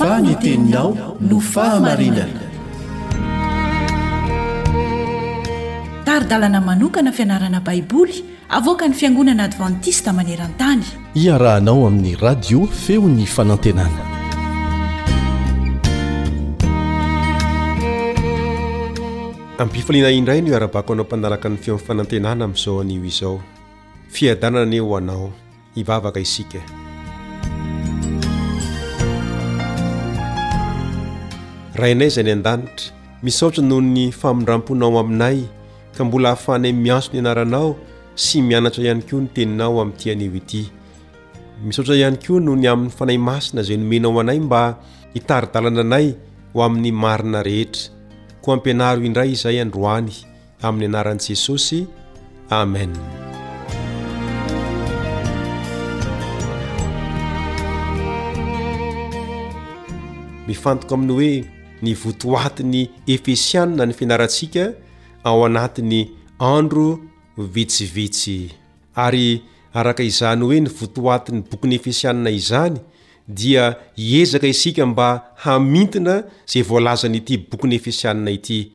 fa ny teninao no fahamarinana tari-dalana manokana fianarana baiboly avoaka ny fiangonana advantista maneran-tany iarahanao amin'ny radio feon'ny fanantenana Am-pifaliana indray no iarabako anao mpanaraka ny feon'ny fanantenana amin'izao anio izao. Fiadanana anie ho anao. Hivavaka isika. Rainay izay any an-danitra, misaotra noho ny famindram-ponao aminay ka mbola ahafahanay miantso ny anaranao sy mianatra ihany koa ny teninao amin'ity anio ity. Misaotra ihany koa noho ny amin'ny Fanahy Masina izay nomenao anay mba hitari-dalana anay ho amin'ny marina rehetra. Koa ampianaro indray izay androany, amin'ny anaran'i Jesosy. Amen. mifantoka amin'ny hoe ny votoatin'ny efesianina ny fianarantsika ao anatin'ny andro vitsivitsy Ary araka izany hoe ny votoatin'ny bokin'ny Efesianina izany dia hiezaka isika mba hamintina izay voalazan'ity bokin'ny Efesianina ity.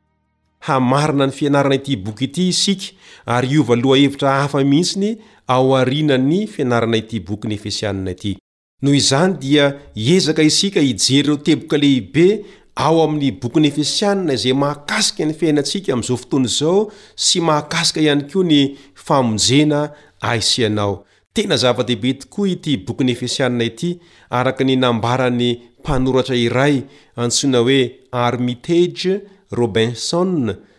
Hamarina ny fianarana ity boky ity isika ary hiova lohahevitra hafa mihitsy aorianan'ny fianarana ity bokin'ny Efesianina ity. Noho izany dia hiezaka isika hijery ireo teboka lehibe ao amin'ny bokin'ny Efesianina izay mahakasika ny fiainantsika amin'izao fotoana izao sy mahakasika ihany koa ny famonjena ahy sy ianao. Tena zava-dehibe tokoa ity bokin'ny Efesianina ity, araka ny nambaran'ny mpanoratra iray antsoina hoe Armitage Robinson,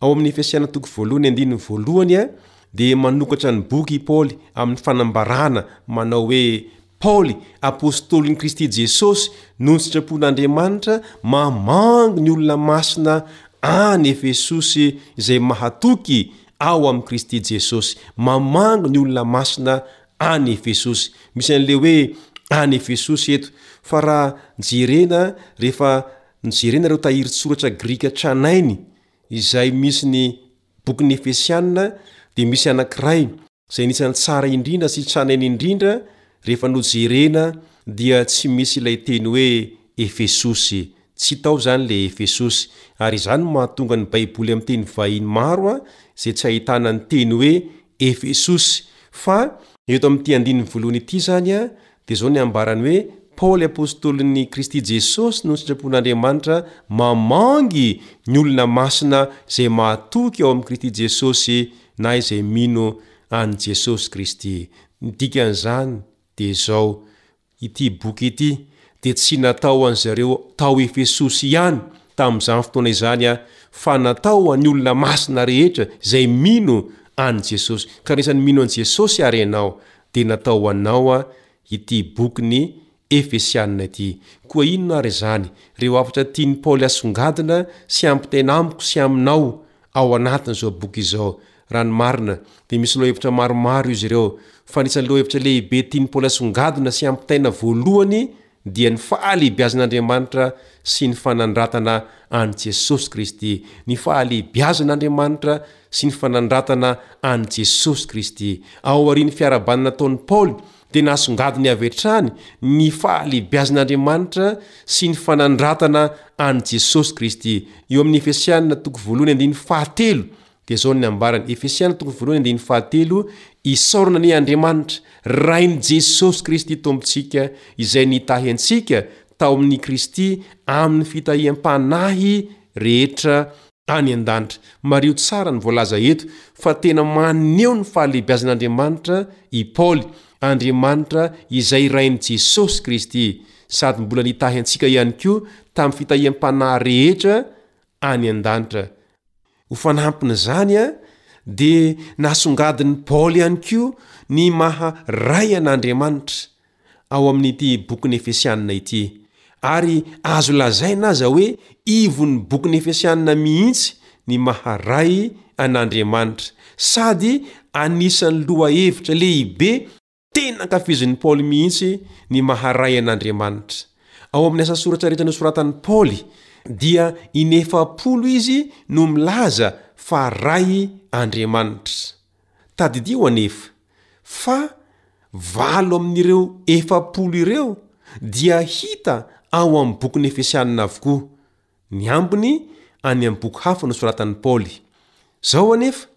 Ao amin'ny Efesiana toko voalohany andininy voalohany dia manokatra ny boky i Paoly amin'ny fanambarana manao hoe Paoly, apostolin'i Kristy Jesosy noho ny sitrapon'Andriamanitra mamangy ny olona masina any Efesosy izay mahatoky ao amin'i Kristy Jesosy. Mamangy ny olona masina any Efesosy. Misy an'ilay hoe any Efesosy eto fa raha jerena rehefa Ny jerena ireo tahirin-tsoratra grika tranainy izay misy ny Bokin'ny Efesiana dia misy anankiray izay anisan'ny tsara indrindra sy tranainy indrindra rehefa nojerena dia tsy misy ilay teny hoe Efesosy, tsy tao izany ilay Efesosy ary izany no mahatonga ny Baiboly amin'ny teny vahiny maro izay tsy ahitana ny teny hoe Efesosy fa eto amin'ity andininy voalohany ity izany Dia izao ny ambarany hoe, Paoly apostolin'i Kristy Jesosy noho ny sitrapon'Andriamanitra mamangy ny olona masina izay mahatoky ao amin'i Kristy Jesosy na izay mino an'i Jesosy Kristy. Ny dikan'izany dia izao, ity boky ity dia tsy natao ho an'i zareo tao Efesosy ihany tamin'izany fotoana izany fa natao ho an'ny olona masina rehetra izay mino an'i Jesosy. Ka rehefa mino an'i Jesosy ary ianao dia natao ho anao aho ity bokin'ny Efesiana ity. Koa inona àry izany? Ireo hafatra tian'i Paoly hasongadina sy hampitaina amiko sy aminao ao anatin'izao boky izao. Raha ny marina, dia misy lohahevitra maromaro izy ireo, fa anisan'ny lohahevitra lehibe tian'i Paoly hasongadina sy hampitaina voalohany dia ny fahalehibiazan'Andriamanitra sy ny fanandratana an'i Jesosy Kristy, ny fahalehibiazan'Andriamanitra sy ny fanandratana an'i Jesosy Kristy. Ao aorian'ny fiarahabana nataon'i Paoly, dia nasongadiny avy hatrany ny fahalehibiazan'Andriamanitra sy ny fanandratana an'i Jesosy Kristy. Eo amin'ny Efesiana toko voalohany andininy fahatelo Dia izao ny nambarany, Efesiana toko voalohany andininy fahatelo, Isaorana anie Andriamanitra, Rain'i Jesosy Kristy Tompontsika, Izay nitahy antsika tao amin'i Kristy amin'ny fitahiam-panahy rehetra any an-danitra. Mariho tsara ny voalaza eto, fa tena maneho ny fahalehibiazan'Andriamanitra i Paoly, Andriamanitra izay Rain'i Jesosy Kristy, sady mbola nitahy antsika ihany koa tamin'ny fitahiam-panahy rehetra any an-danitra. Ho fanampin'izany, dia nasongadin'i Paoly ihany koa ny maha Ray an'Andriamanitra ao amin'ity bokin'ny Efesianina ity, ary azo lazaina aza hoe ivon'ny bokin'ny Efesianina mihitsy ny maha Ray an'Andriamanitra, sady anisan'ny lohahevitra lehibe Tena ankafizin'i Paoly mihitsy ny maharay an'Andriamanitra. Ao amin'ny asa soratrareta nosoratan'i Paoly, dia inefapolo izy no milaza fa Ray Andriamanitra. Tadidio anefa, fa valo amin'ireo efapolo ireo dia hita ao amin'ny bokin'ny Efesianina avokoa. Ny ambiny, any amin'ny boky hafa nosoratan'i Paoly. Izao anefa,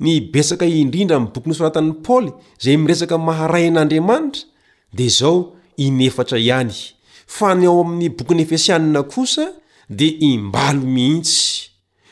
ny betsaka indrindra amin'ny boky nosoratan'i Paoly izay miresaka maha-Ray an'Andriamanitra, dia izao inefatra ihany, fa ny ao amin'ny bokin'ny Efesianina kosa dia imbalo mihitsy.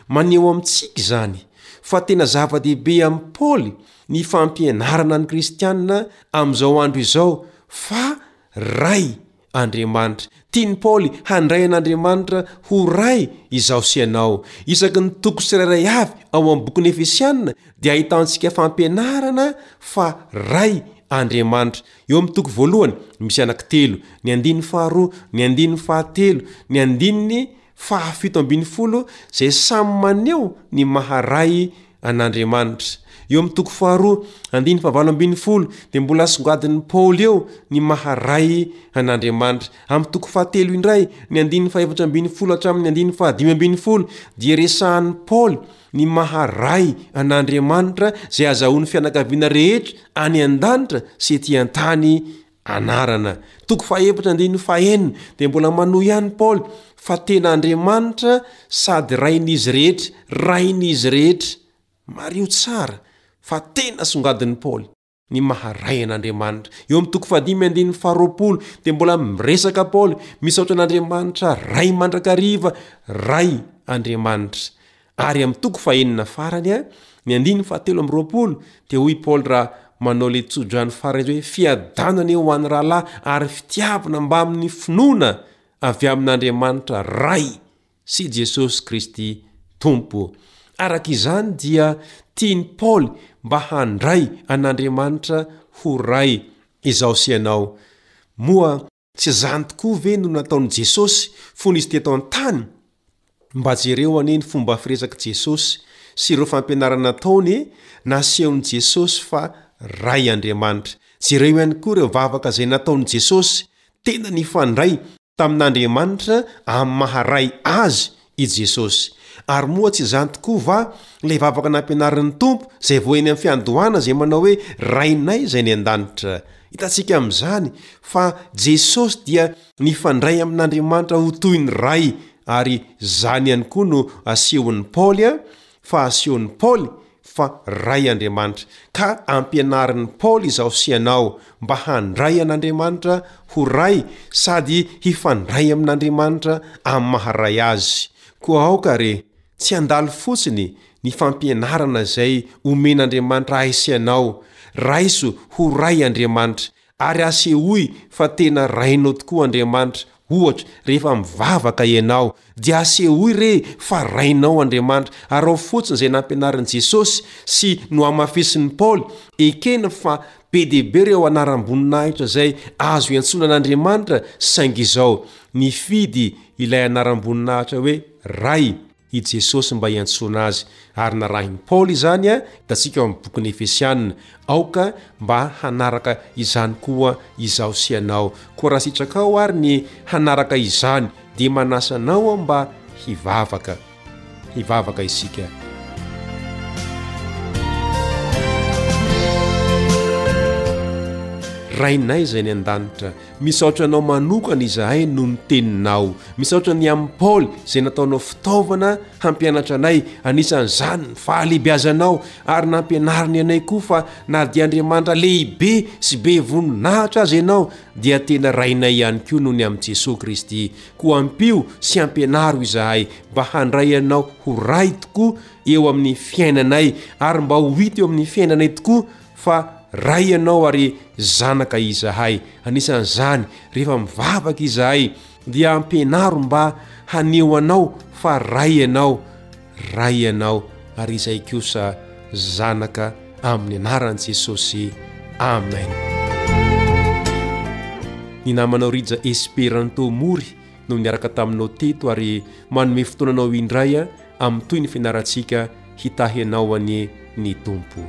Maneho amintsika izany fa tena zava-dehibe amin'i Paoly ny fampianarana ny Kristianina amin'izao andro izao fa Ray Andriamanitra. Tian'i Paoly handray an'Andriamanitra ho Ray izaho sy ianao. Isaky ny toko tsirairay avy ao amin'ny bokin'ny Efesiana dia ahitantsika fampianarana fa Ray Andriamanitra. Eo amin'ny toko voalohany, misy anankitelo, ny andininy faharoa, ny andininy fahatelo, ny andininy fahafito ambin'ny folo izay samy maneho ny maha Ray an'Andriamanitra. Eo amin'ny toko faharoa, andininy fahavalo ambin'ny folo, dia mbola asongadin'i Paoly eo ny maha Ray an'Andriamanitra. Amin'ny toko fahatelo indray, ny andininy fahefatra ambin'ny folo hatramin'ny andininy fahadimy ambin'ny folo, dia resahan'i Paoly ny maha Ray an'Andriamanitra izay azahoan'ny fianakaviana rehetra any an-danitra sy ety an-tany Anarana. Toko fahaefatra andininy fahenina dia mbola manohy ihany Paoly fa tena Andriamanitra sady Rain'izy rehetra, Rain'izy rehetra. Mariho tsara fa tena songadin'i Paoly ny maha Ray an'Andriamanitra. Eo amin'ny toko fahadimy andininy faharoapolo dia mbola miresaka Paoly, misaotra an'Andriamanitra Ray mandrakariva, Ray Andriamanitra. Ary amin'ny toko fahenina farany, ny andininy fahatelo amby roapolo, dia hoy Paoly raha manao ilay tsodrano farany izy hoe, Fiadanana eo ho an'ny rahalahy ary fitiavana mbamin'ny finoana avy amin'Andriamanitra Ray sy Jesosy Kristy Tompo. Araka izany dia tian'i Paoly mba handray an'Andriamanitra ho Ray izaho sy ianao. Moa. Tsy izany tokoa ve no nataon'i Jesosy fony izy teto an-tany? Mba jereo anie ny fomba firesak'i Jesosy sy ireo fampianarana ataony e! Nasehon'i Jesosy fa Ray Andriamanitra. Jereo ihany koa ireo vavaka izay nataon'i Jesosy, tena nifandray tamin'Andriamanitra amin'ny maha Ray Azy i Jesosy. Ary moa tsy izany tokoa va ilay vavaka nampianarin'ny Tompo izay vao eny amin'ny fiandohana izay manao hoe Rainay izay any an-danitra? Hitantsika amin'izany fa Jesosy dia nifandray amin'Andriamanitra ho toy ny Ray ary izany ihany koa no asehon'i Paoly fa asehon'i Paoly fa Ray Andriamanitra, ka ampianarin'i Paoly izaho sy ianao mba handray an'Andriamanitra ho Ray sady hifandray amin'Andriamanitra amin'ny maha Ray Azy. Koa aoka re tsy handalo fotsiny ny fampianarana izay omen'Andriamanitra ahy sy anao, Raiso ho Ray Andriamanitra, Ary asehoy fa tena Rainao tokoa Andriamanitra, ohatra, rehefa mivavaka ianao, dia asehoy re fa Rainao Andriamanitra. Araho fotsiny izay nampianarin'i Jesosy sy nohamafisin'i Paoly, ekena fa be dia be ireo anaram-boninahitra izay azo iantsoana an'Andriamanitra, saingy izao, Nifidy ilay anaram-boninahitra hoe Ray. i Jesosy mba hiantsoana azy, ary narahin'i Paoly izany hitantsika ao amin'ny bokin'ny Efesiana, aoka mba hanaraka izany koa izaho sy ianao. Koa raha sitrakao ary ny hanaraka izany, dia manasa anao aho mba hivavaka. Hivavaka isika. Rainay izay any an-danitra. Misaotra anao manokana izahay noho ny teninao. Misaotra ny amin'i Paoly izay nataonao fitaovana hampianatra anay, anisan'izany ny fahalehibiazanao, ary nampianariny anay koa fa na dia Andriamanitra lehibe sy be voninahitra aza ianao, dia tena Rainay ihany koa noho ny amin'i Jesoa Kristy. Koa ampio sy ampianaro izahay mba handray anao ho Ray tokoa eo amin'ny fiainanay, ary mba ho hita eo amin'ny fiainanay tokoa Fa Ray Ianao ary zanaka izahay. Anisan'izany, rehefa mivavaka izahay, dia ampianaro mba haneho Anao fa Ray Ianao, Ray Ianao, ary izay kosa zanaka, amin'ny anaran'i Jesosy. Amen. Ny namanao Rija Esperanto Mory. no niaraka taminao teto ary manome fotoana anao indray amin'ny toy ny fianarantsika hitahy anao anie ny tompo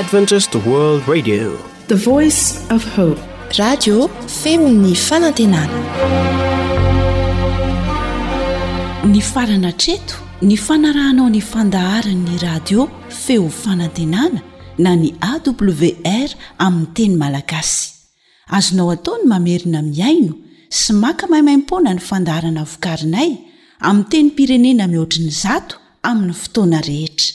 adventist world radio The Voice of Hope. Radio feon'ny fanantenana. Nifarana hatreto ny fanarahanao ny fandaharan'ny radio feo fanantenana na ny AWR amin'ny teny malagasy. Azonao atao ny mamerina mihaino sy maka maimaimpoana ny fandaharana vokarinay amin'ny tenim-pirenena mihoatry ny zato amin'ny fotoana rehetra.